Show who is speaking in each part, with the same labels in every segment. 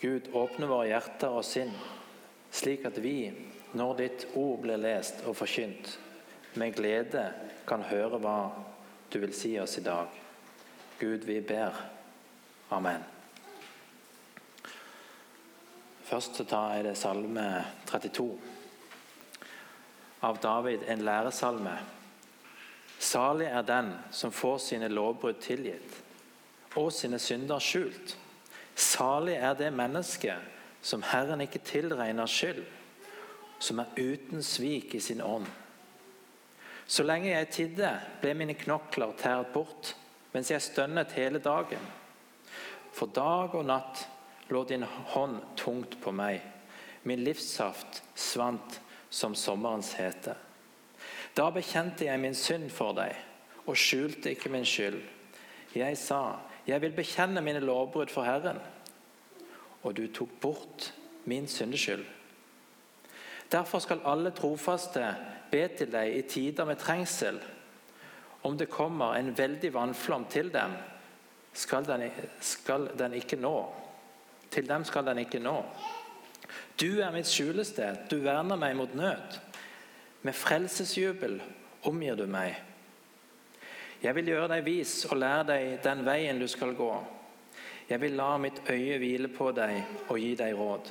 Speaker 1: Gud, åpne våre hjerter og sinn, slik at vi, når ditt ord blir lest og forkynt, med glede kan høre hva du vil si oss i dag. Gud, vi ber. Amen. Først så tar jeg det salme 32 av David, en læresalme. Salig er den som får sine lovbrudd tilgitt og sine synder skjult. Salig er det mennesket som Herren ikke tilregner skyld, som er uten svik i sin ånd. Så lenge jeg tidde, ble mine knokler tæret bort, mens jeg stønnet hele dagen. For dag og natt lå din hånd tungt på meg. Min livssaft svant som sommerens hete. Da bekjente jeg min synd for deg og skjulte ikke min skyld. Jeg sa, jeg vil bekjenne mine lovbrudd for Herren, og du tok bort min syndeskyld. Derfor skal alle trofaste be til deg i tider med trengsel. Om det kommer en veldig vannflom til dem, skal den, skal den ikke nå. Til dem skal den ikke nå. Du er mitt skjulested, du verner meg mot nød. Med frelsesjubel omgir du meg. Jeg vil gjøre deg vis og lære deg den veien du skal gå. Jeg vil la mitt øye hvile på deg og gi deg råd.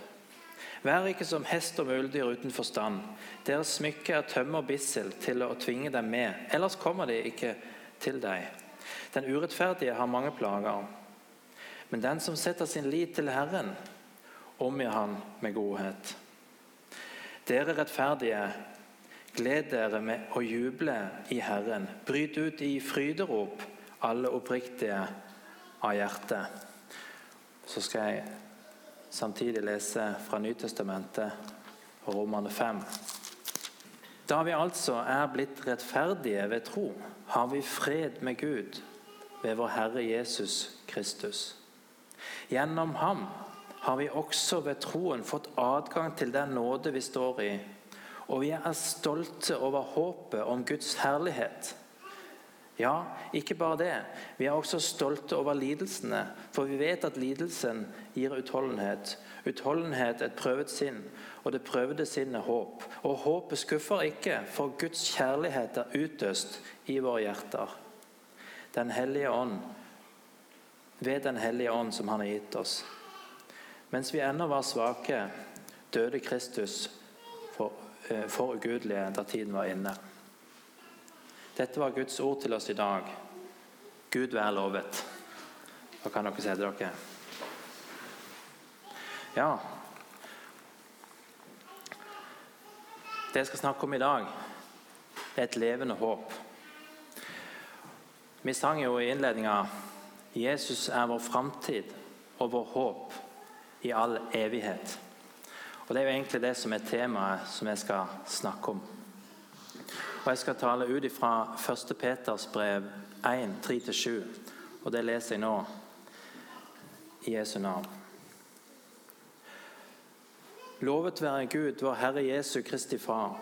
Speaker 1: Vær ikke som hest og muldyr uten forstand. Deres smykke er tømme og bissel til å tvinge dem med, ellers kommer de ikke til deg. Den urettferdige har mange plager, men den som setter sin lit til Herren, omgir han med godhet. Dere rettferdige, Gled dere med å juble i Herren. Bryt ut i fryderop, alle oppriktige av hjertet. Så skal jeg samtidig lese fra Nytestamentet Romane 5. Da vi altså er blitt rettferdige ved tro, har vi fred med Gud ved vår Herre Jesus Kristus. Gjennom ham har vi også ved troen fått adgang til den nåde vi står i og vi er stolte over håpet om Guds herlighet. Ja, ikke bare det. Vi er også stolte over lidelsene, for vi vet at lidelsen gir utholdenhet. Utholdenhet et prøvet sinn, og det prøvde sinnet håp. Og håpet skuffer ikke, for Guds kjærlighet er utøst i våre hjerter. Den hellige ånd, ved Den hellige ånd som Han har gitt oss. Mens vi ennå var svake, døde Kristus for for ugudelige da tiden var inne. Dette var Guds ord til oss i dag. Gud være lovet. Hva kan dere si til dere? Ja Det jeg skal snakke om i dag, er et levende håp. Vi sang jo i innledninga 'Jesus er vår framtid og vår håp i all evighet'. Og Det er jo egentlig det som er temaet som jeg skal snakke om. Og Jeg skal tale ut fra 1. Peters brev 1, 3-7. Og det leser jeg nå i Jesu navn. Lovet være Gud, vår Herre Jesu Kristi Far,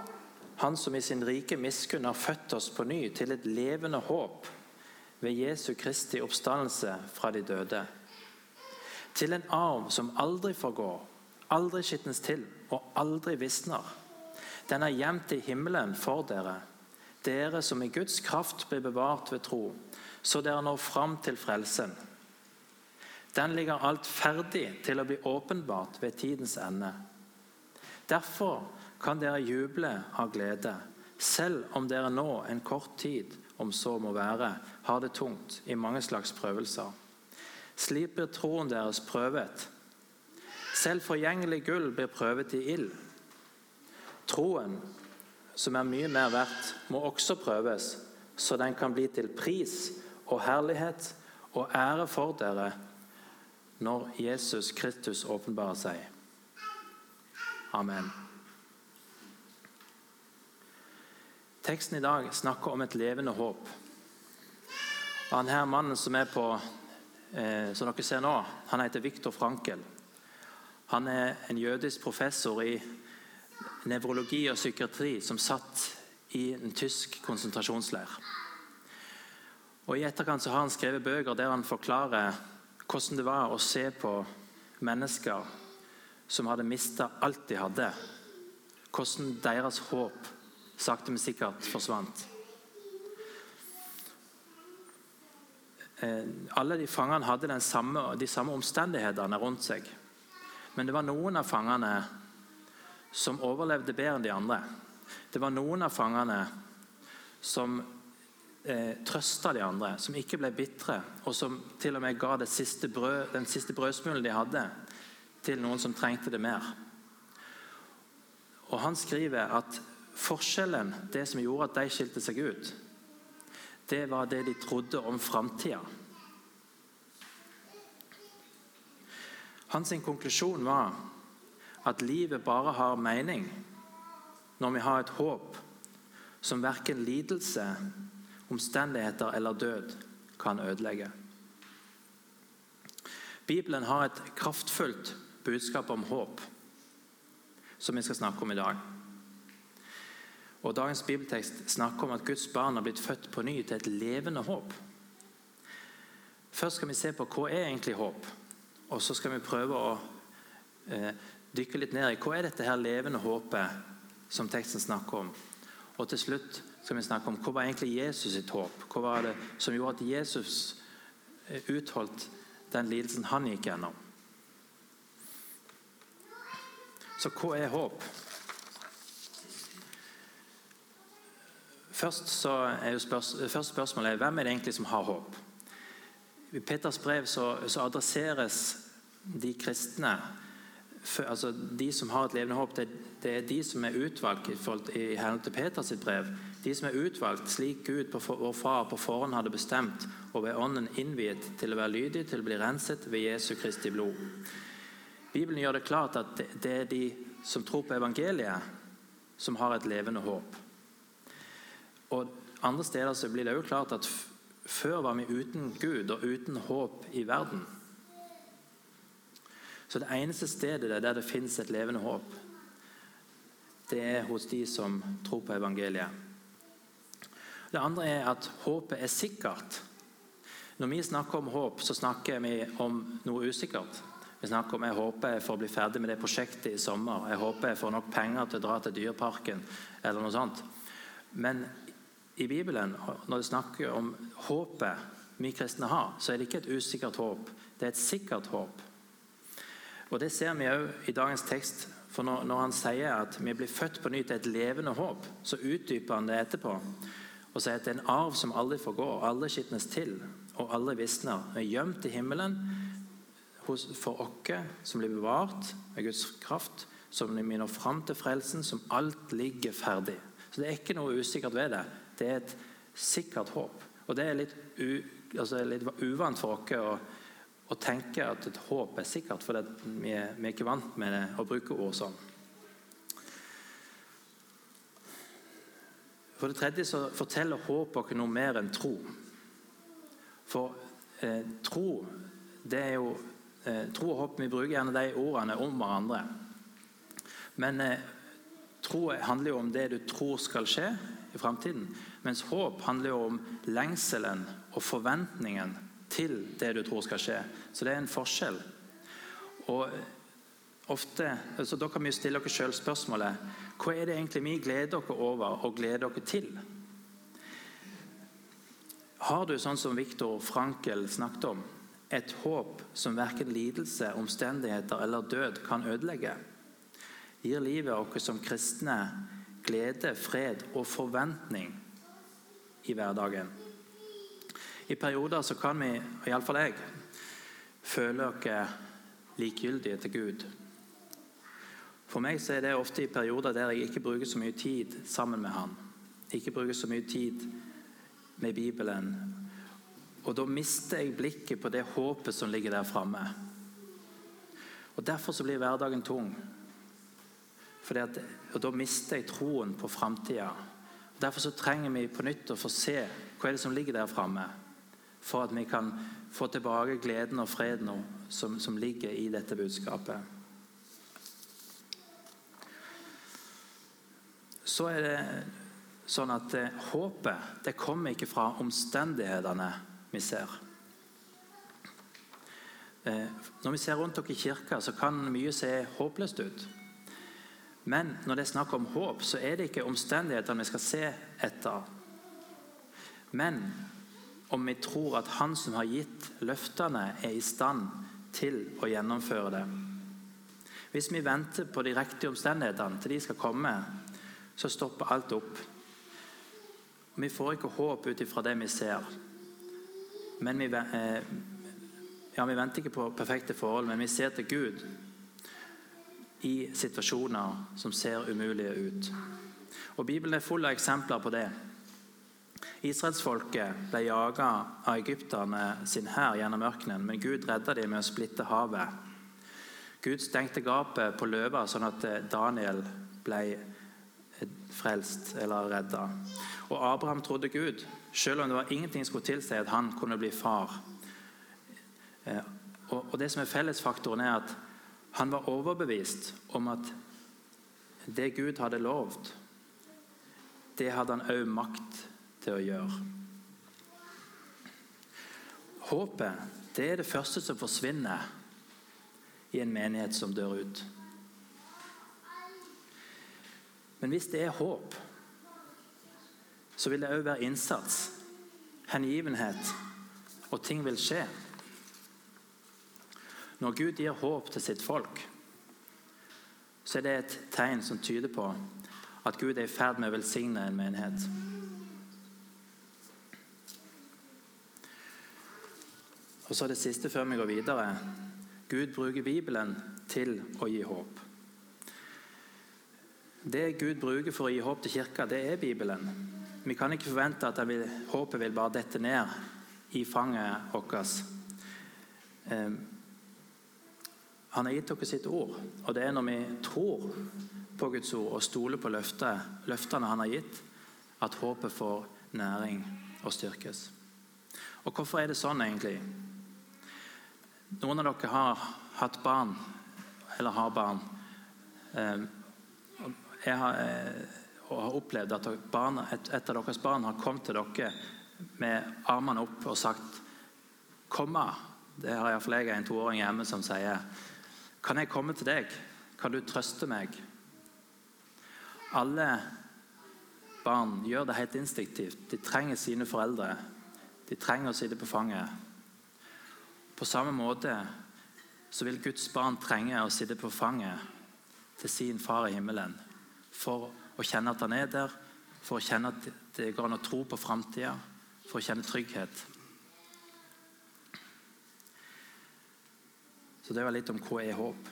Speaker 1: Han som i sin rike miskunn har født oss på ny til et levende håp ved Jesu Kristi oppstandelse fra de døde. Til en arv som aldri forgår aldri skitnes til og aldri visner. Den er gjemt i himmelen for dere, dere som i Guds kraft blir bevart ved tro, så dere når fram til frelsen. Den ligger alt ferdig til å bli åpenbart ved tidens ende. Derfor kan dere juble av glede, selv om dere nå en kort tid, om så må være, har det tungt i mange slags prøvelser. Slik blir troen deres prøvet selv forgjengelig gull blir prøvet i ild. Troen, som er mye mer verdt, må også prøves, så den kan bli til pris og herlighet og ære for dere når Jesus Kristus åpenbarer seg. Amen. Teksten i dag snakker om et levende håp. Han her mannen som er på, eh, som dere ser nå, han heter Viktor Frankel. Han er en jødisk professor i nevrologi og psykiatri som satt i en tysk konsentrasjonsleir. Og I etterkant så har han skrevet bøker der han forklarer hvordan det var å se på mennesker som hadde mista alt de hadde. Hvordan deres håp sakte, men sikkert forsvant. Eh, alle de fangene hadde samme, de samme omstendighetene rundt seg. Men det var noen av fangene som overlevde bedre enn de andre. Det var noen av fangene som eh, trøsta de andre, som ikke ble bitre, og som til og med ga siste brød, den siste brødsmulen de hadde, til noen som trengte det mer. Og Han skriver at forskjellen, det som gjorde at de skilte seg ut, det var det de trodde om framtida. Hans konklusjon var at livet bare har mening når vi har et håp som verken lidelse, omstendigheter eller død kan ødelegge. Bibelen har et kraftfullt budskap om håp som vi skal snakke om i dag. Og Dagens bibeltekst snakker om at Guds barn har blitt født på ny til et levende håp. Først skal vi se på hva er egentlig håp, og så skal vi prøve å eh, dykke litt ned i hva er dette her levende håpet som teksten snakker om. Og til slutt skal vi snakke om hva var egentlig Jesus sitt håp? Hva var det som gjorde at Jesus eh, utholdt den lidelsen han gikk gjennom? Så hva er håp? Først, så er jo spørs først spørsmålet er, hvem er det egentlig som har håp. I Peters brev så, så adresseres de kristne altså De som har et levende håp, det, det er de som er utvalgt i, i henhold til Peters brev. De som er utvalgt slik Gud på vår far på forhånd hadde bestemt, og ved Ånden innviet til å være lydig, til å bli renset ved Jesu Kristi blod. Bibelen gjør det klart at det, det er de som tror på evangeliet, som har et levende håp. Og Andre steder så blir det jo klart at før var vi uten Gud og uten håp i verden. Så det eneste stedet der det finnes et levende håp, det er hos de som tror på evangeliet. Det andre er at håpet er sikkert. Når vi snakker om håp, så snakker vi om noe usikkert. Vi snakker om jeg håper jeg får bli ferdig med det prosjektet i sommer. Jeg håper jeg får nok penger til å dra til Dyreparken. eller noe sånt. Men i Bibelen, når det snakker om håpet vi kristne har, så er det ikke et usikkert håp. Det er et sikkert håp. Og Det ser vi òg i dagens tekst. For når, når, han sier at vi blir født på ny til et levende håp, så utdyper han det etterpå. Og sier at det er en arv som aldri forgår, aldri skitnes til og aldri visner. Vi er gjemt i himmelen for oss som blir bevart med Guds kraft, som vi når fram til frelsen, som alt ligger ferdig. Så det er ikke noe usikkert ved det. Det er et sikkert håp. Og det er litt, u, altså litt uvant for oss å, å, tenke at et håp er sikkert, for vi er, vi er ikke vant med det, å bruke ord sånn. For det tredje så forteller håp oss noe mer enn tro. For eh, tro det er jo eh, Tro og håp Vi bruker gjerne de ordene om hverandre. Men eh, tro handler jo om det du tror skal skje, i framtiden. Mens håp handler jo om lengselen og forventningen til det du tror skal skje. Så det er en forskjell. Og ofte, altså Da kan vi stille oss selv spørsmålet hva er det egentlig vi gleder dere over og gleder dere til? Har du, sånn som Viktor Frankel snakket om, et håp som verken lidelse, omstendigheter eller død kan ødelegge? Gir livet oss som kristne glede, fred og forventning i hverdagen. I perioder så kan vi, iallfall jeg, føle oss likegyldige til Gud. For meg så er det ofte i perioder der jeg ikke bruker så mye tid sammen med Han. Ikke bruker så mye tid med Bibelen. Og da mister jeg blikket på det håpet som ligger der framme. Og Derfor så blir hverdagen tung. At, og Da mister jeg troen på framtida. Derfor trenger vi på nytt å få se hva som ligger der framme. For at vi kan få tilbake gleden og freden som, som ligger i dette budskapet. Så er det sånn at eh, håpet det kommer ikke fra omstendighetene vi ser. Eh, når vi ser rundt dere i kirka, så kan mye se håpløst ut. Men når det er snakk om håp, så er det ikke omstendighetene vi skal se etter. Men om vi tror at Han som har gitt løftene, er i stand til å gjennomføre det. Hvis vi venter på de riktige omstendighetene til de skal komme, så stopper alt opp. Vi får ikke håp ut ifra det vi ser. Men vi, eh, ja, vi venter ikke på perfekte forhold, men vi ser til Gud i situasjoner som ser umulige ut. Og Bibelen er full av eksempler på det. Israelsfolket ble jaga av egypterne sin hær gjennom ørkenen, men Gud redda dem med å splitte havet. Gud stengte gapet på løva, sånn at Daniel ble frelst eller redda. Og Abraham trodde Gud, selv om det var ingenting som skulle tilsi at han kunne bli far. Eh, og Det som er fellesfaktoren, er at han var overbevist om at det Gud hadde lovt, det hadde han òg makt til å gjøre. Håpet det er det første som forsvinner i en menighet som dør ut. Men hvis det er håp, så vil det òg være innsats, hengivenhet, og ting vil skje. Når Gud gir håp til sitt folk, så er det et tegn som tyder på at Gud er i ferd med å velsigne en menighet. Og så det siste før vi går videre. Gud bruker Bibelen til å gi håp. Det Gud bruker for å gi håp til kirka, det er Bibelen. Vi kan ikke forvente at vil, håpet vil bare dette ned i fanget vårt. Han har gitt dere sitt ord, og det er når vi tror på Guds ord og stoler på løftet, løftene han har gitt, at håpet får næring og styrkes. Og hvorfor er det sånn, egentlig? Noen av dere har hatt barn, eller har barn. Ehm, jeg har, eh, og har opplevd at barn, et, et av deres barn har kommet til dere med armene opp og sagt 'Komma'. Det har iallfall jeg en toåring hjemme som sier. Kan jeg komme til deg? Kan du trøste meg? Alle barn gjør det helt instinktivt. De trenger sine foreldre. De trenger å sitte på fanget. På samme måte så vil Guds barn trenge å sitte på fanget til sin far i himmelen for å kjenne at han er der, for å kjenne at det går an å tro på framtida, for å kjenne trygghet. Så det var litt om hva er håp.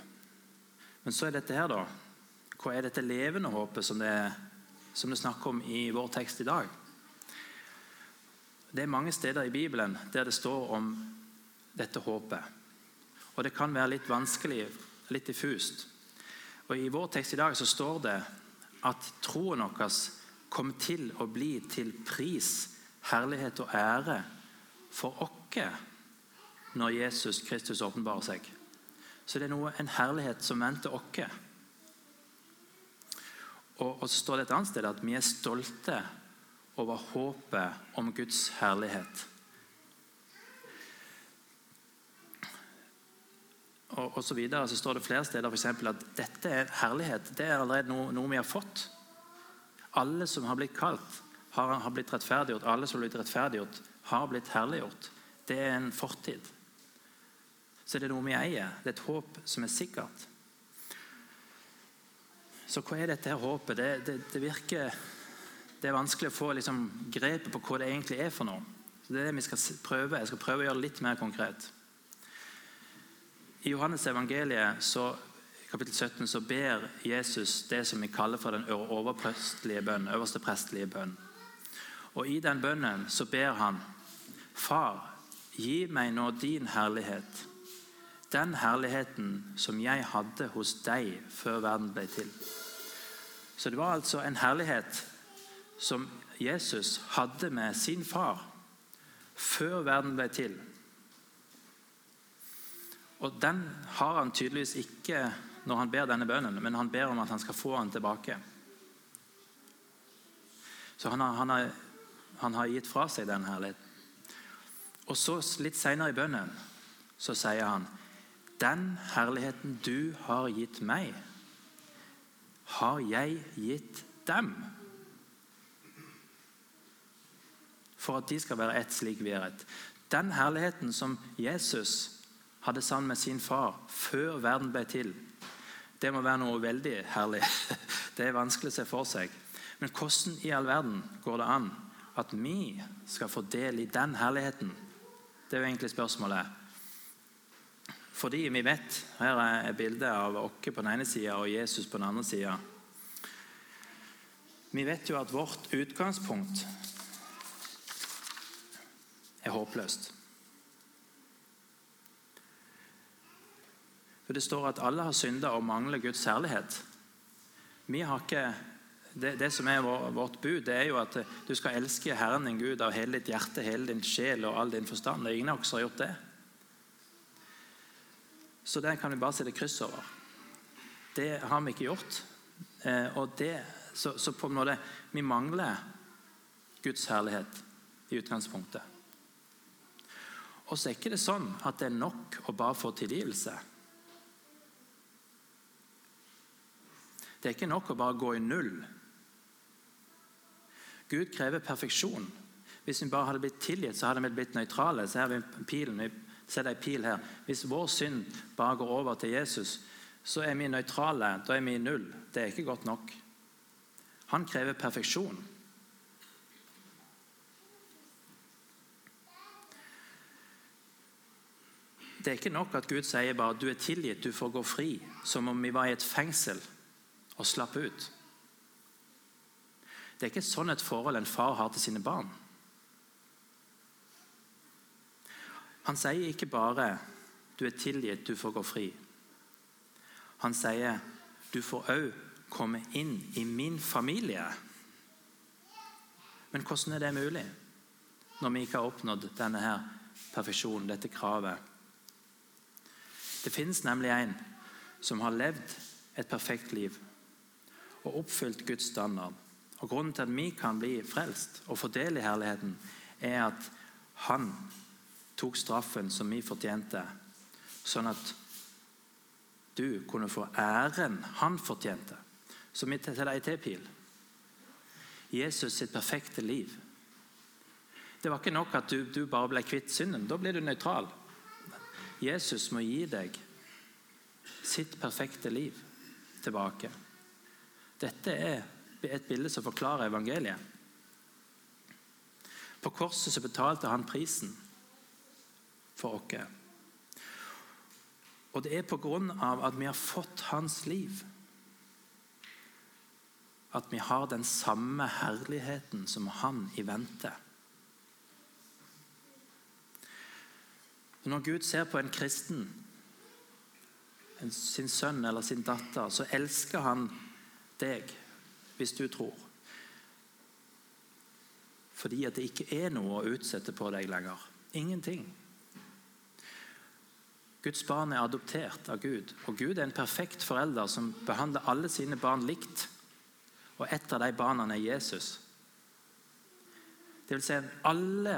Speaker 1: Men så er dette her, da. Hva er dette levende håpet som det, som det snakker om i vår tekst i dag? Det er mange steder i Bibelen der det står om dette håpet. Og det kan være litt vanskelig, litt diffust. Og I vår tekst i dag så står det at troen vår kom til å bli til pris, herlighet og ære for oss når Jesus Kristus åpenbarer seg så det er noe, en herlighet som venter oss. Og, og så står det et annet sted at vi er stolte over håpet om Guds herlighet. Og, og så, videre, så står det flere steder for at dette er herlighet. Det er allerede noe, noe, vi har fått. Alle som har blitt kalt, har, har blitt rettferdiggjort. Alle som har blitt rettferdiggjort, har blitt herliggjort. Det er en fortid så er det noe vi eier. Det er et håp som er sikkert. Så hva er dette her håpet? Det, det, det virker Det er vanskelig å få liksom, grepet på hva det egentlig er for noe. Så det er det vi skal prøve. Jeg skal prøve å gjøre det litt mer konkret. I Johannes evangeliet så, kapittel 17 så ber Jesus det som vi kaller for den overprestlige bønnen, øverste prestelige bønnen. Og I den bønnen så ber han Far, gi meg nå din herlighet den herligheten som jeg hadde hos deg før verden ble til. Så det var altså en herlighet som Jesus hadde med sin far før verden ble til. Og den har han tydeligvis ikke når han ber denne bønnen, men han ber om at han skal få den tilbake. Så han har, han har, han har gitt fra seg den herligheten. Og så Litt senere i bønnen så sier han Den herligheten du har gitt meg, har jeg gitt dem. For at de skal være ett slik vi er ett. Den herligheten som Jesus hadde sammen med sin far før verden ble til, det må være noe veldig herlig. Det er vanskelig å se for seg. Men hvordan i all verden går det an at vi skal få del i den herligheten? Det er jo egentlig spørsmålet. Fordi vi vet Her er et bilde av oss på den ene sida og Jesus på den andre sida. Vi vet jo at vårt utgangspunkt er håpløst. For Det står at alle har synda og mangler Guds herlighet. Vi har ikke, det, det, som er vårt bud, det er jo at du skal elske Herren din Gud av hele ditt hjerte, hele din sjel og all din forstand. Det er ingen av oss som har gjort det. Så det kan vi bare sette kryss over. Det har vi ikke gjort. Eh, og det, så, så på en måte, vi mangler Guds herlighet i utgangspunktet. Og så er ikke det sånn at det er nok å bare få tilgivelse. Det er ikke nok å bare gå i null. Gud krever perfeksjon. Hvis vi bare hadde blitt tilgitt, så hadde vi blitt nøytrale. Så her vi pilen, vi det en pil her. Hvis vår synd bare går over til Jesus, så er vi nøytrale. Da er vi i null. Det er ikke godt nok. Han krever perfeksjon. Det er ikke nok at Gud sier bare du er tilgitt, du får gå fri, som om vi var i et fengsel og slapp ut. Det er ikke sånn et forhold en far har til sine barn. Han sier ikke bare 'du er tilgitt, du får gå fri'. Han sier 'du får òg komme inn i min familie'. Men hvordan er det mulig når vi ikke har oppnådd denne her perfeksjonen, dette kravet? Det finnes nemlig en som har levd et perfekt liv og oppfylt Guds standard. Og Grunnen til at vi kan bli frelst og få del i herligheten, er at han tok straffen som vi fortjente, sånn at du kunne få æren han fortjente. Så vi til deg til, Pil. Jesus sitt perfekte liv. Det var ikke nok at du, du bare ble kvitt synden. Da blir du nøytral. Jesus må gi deg sitt perfekte liv tilbake. Dette er et bilde som forklarer evangeliet. På korset så betalte han prisen for oss. Og det er på grunn av at vi har fått hans liv, at vi har den samme herligheten som han i vente. Når Gud ser på en kristen, sin sønn eller sin datter, så elsker han deg hvis du tror. Fordi at det ikke er noe å utsette på deg lenger. Ingenting. Guds barn er adoptert av Gud, og Gud er en perfekt forelder som behandler alle sine barn likt. Og et av de barna er Jesus. Det vil si at alle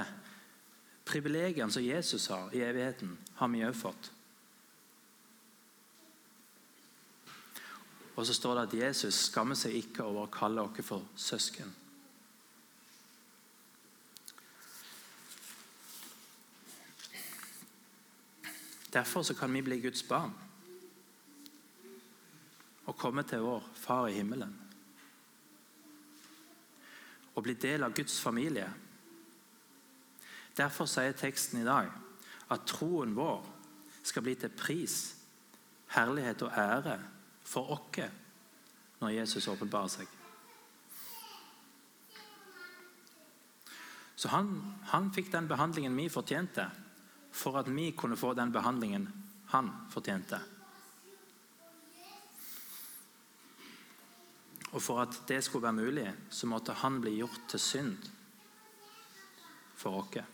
Speaker 1: privilegiene som Jesus har i evigheten, har vi òg fått. Og så står det at Jesus skammer seg ikke over å kalle oss for søsken. Derfor så kan vi bli Guds barn og komme til vår Far i himmelen. Og bli del av Guds familie. Derfor sier teksten i dag at troen vår skal bli til pris, herlighet og ære for oss når Jesus åpenbarer seg. Så han, han, fikk den behandlingen vi fortjente, for at vi kunne få den behandlingen han fortjente. Og for at det skulle være mulig, så måtte han bli gjort til synd for oss.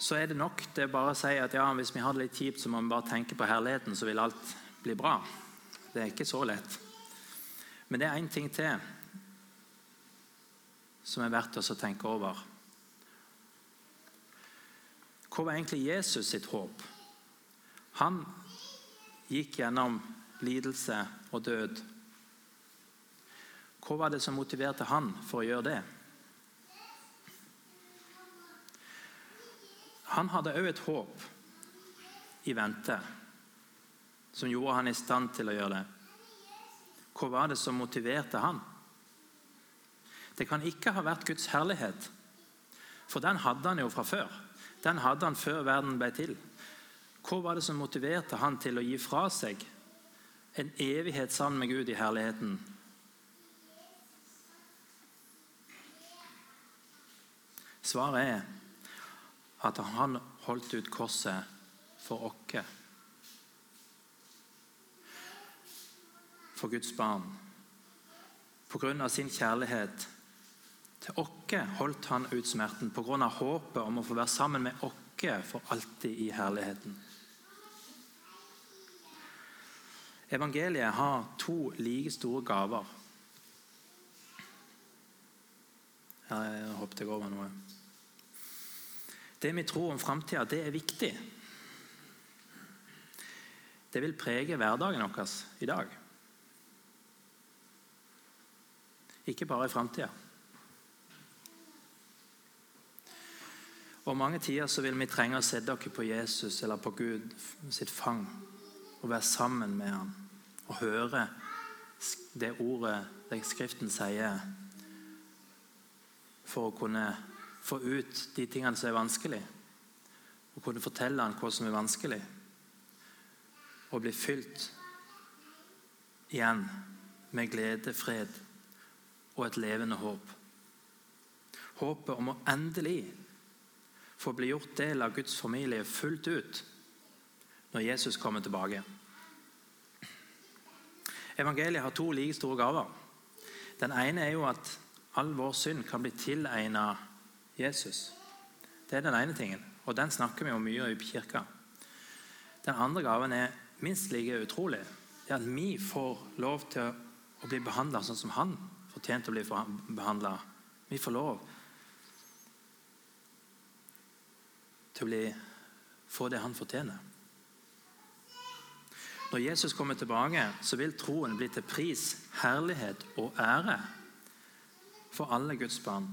Speaker 1: så er det nok det bare å si at ja, hvis vi har det litt kjipt, så må vi bare tenke på herligheten, så vil alt bli bra. Det er ikke så lett. Men det er én ting til som er verdt oss å tenke over. Hva var egentlig Jesus sitt håp? Han gikk gjennom lidelse og død. Hva var det som motiverte han for å gjøre det? Han hadde òg et håp i vente som gjorde han i stand til å gjøre det. Hva var det som motiverte han? Det kan ikke ha vært Guds herlighet, for den hadde han jo fra før. Den hadde han før verden ble til. Hva var det som motiverte han til å gi fra seg en evighet sammen med Gud i herligheten? Svaret er at han holdt ut korset for oss. For Guds barn. På grunn av sin kjærlighet til oss holdt han ut smerten på grunn av håpet om å få være sammen med oss for alltid i herligheten. Evangeliet har to like store gaver. Jeg hoppet jeg over noe. Det vi tror om framtida, det er viktig. Det vil prege hverdagen vår i dag. Ikke bare i framtida. Og Mange tider så vil vi trenge å sette dere på Jesus eller på Gud sitt fang og være sammen med ham og høre det ordet det Skriften sier, for å kunne få ut de tingene som er vanskelig, og kunne fortelle han hva som er vanskelig, og bli fylt igjen med glede, fred og et levende håp. Håpet om å endelig få bli gjort del av Guds familie fullt ut når Jesus kommer tilbake. Evangeliet har to like store gaver. Den ene er jo at all vår synd kan bli tilegnet Jesus. Det er den ene tingen, og den snakker vi om mye i kirka. Den andre gaven er minst like utrolig. Det er at vi får lov til å bli behandla sånn som han fortjente å bli behandla. Vi får lov til å bli, få det han fortjener. Når Jesus kommer tilbake, så vil troen bli til pris, herlighet og ære for alle Guds barn.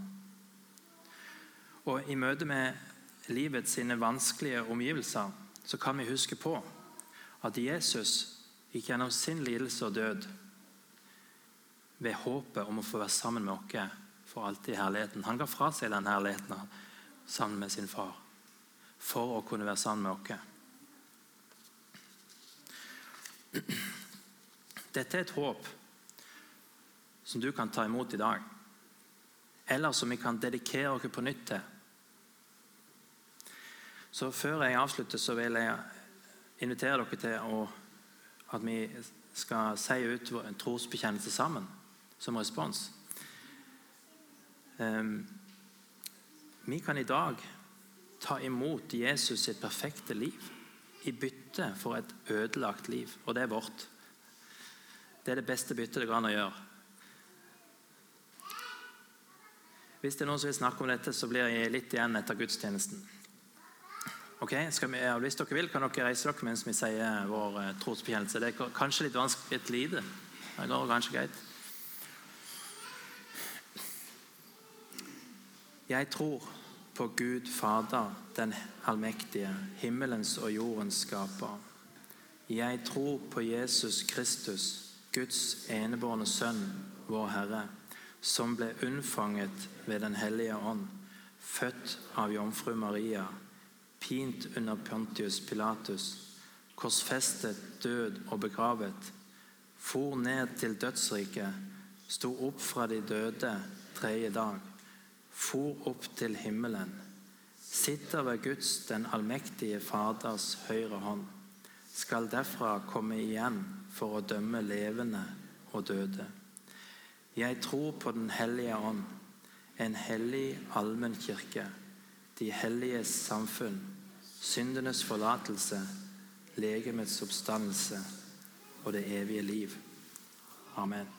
Speaker 1: Og I møte med livets sine vanskelige omgivelser så kan vi huske på at Jesus gikk gjennom sin lidelse og død ved håpet om å få være sammen med oss for alltid i herligheten. Han ga fra seg den herligheten sammen med sin far for å kunne være sammen med oss. Dette er et håp som du kan ta imot i dag, eller som vi kan dedikere oss på nytt til så Før jeg avslutter, så vil jeg invitere dere til å, at vi skal si ut en trosbekjennelse sammen som respons. Um, vi kan i dag ta imot Jesus sitt perfekte liv i bytte for et ødelagt liv, og det er vårt. Det er det beste byttet det går an å gjøre. Hvis det er noen som vil snakke om dette, så blir jeg litt igjen etter gudstjenesten. Ok, vi, Hvis dere vil, kan dere reise dere mens vi sier vår uh, trosbekjennelse. Det er kanskje litt vanskelig, litt lite. Det går kanskje greit. Jeg tror på Gud Fader, den allmektige, himmelens og jordens skaper. Jeg tror på Jesus Kristus, Guds enebårne Sønn, vår Herre, som ble unnfanget ved Den hellige ånd, født av jomfru Maria pint under Pontius Pilatus, korsfestet, død og begravet, for ned til dødsriket, sto opp fra de døde tredje dag, for opp til himmelen, sitter ved Guds, den allmektige Faders høyre hånd, skal derfra komme igjen for å dømme levende og døde. Jeg tror på Den hellige ånd, en hellig allmennkirke de helliges samfunn, syndenes forlatelse, legemets oppstandelse og det evige liv. Amen.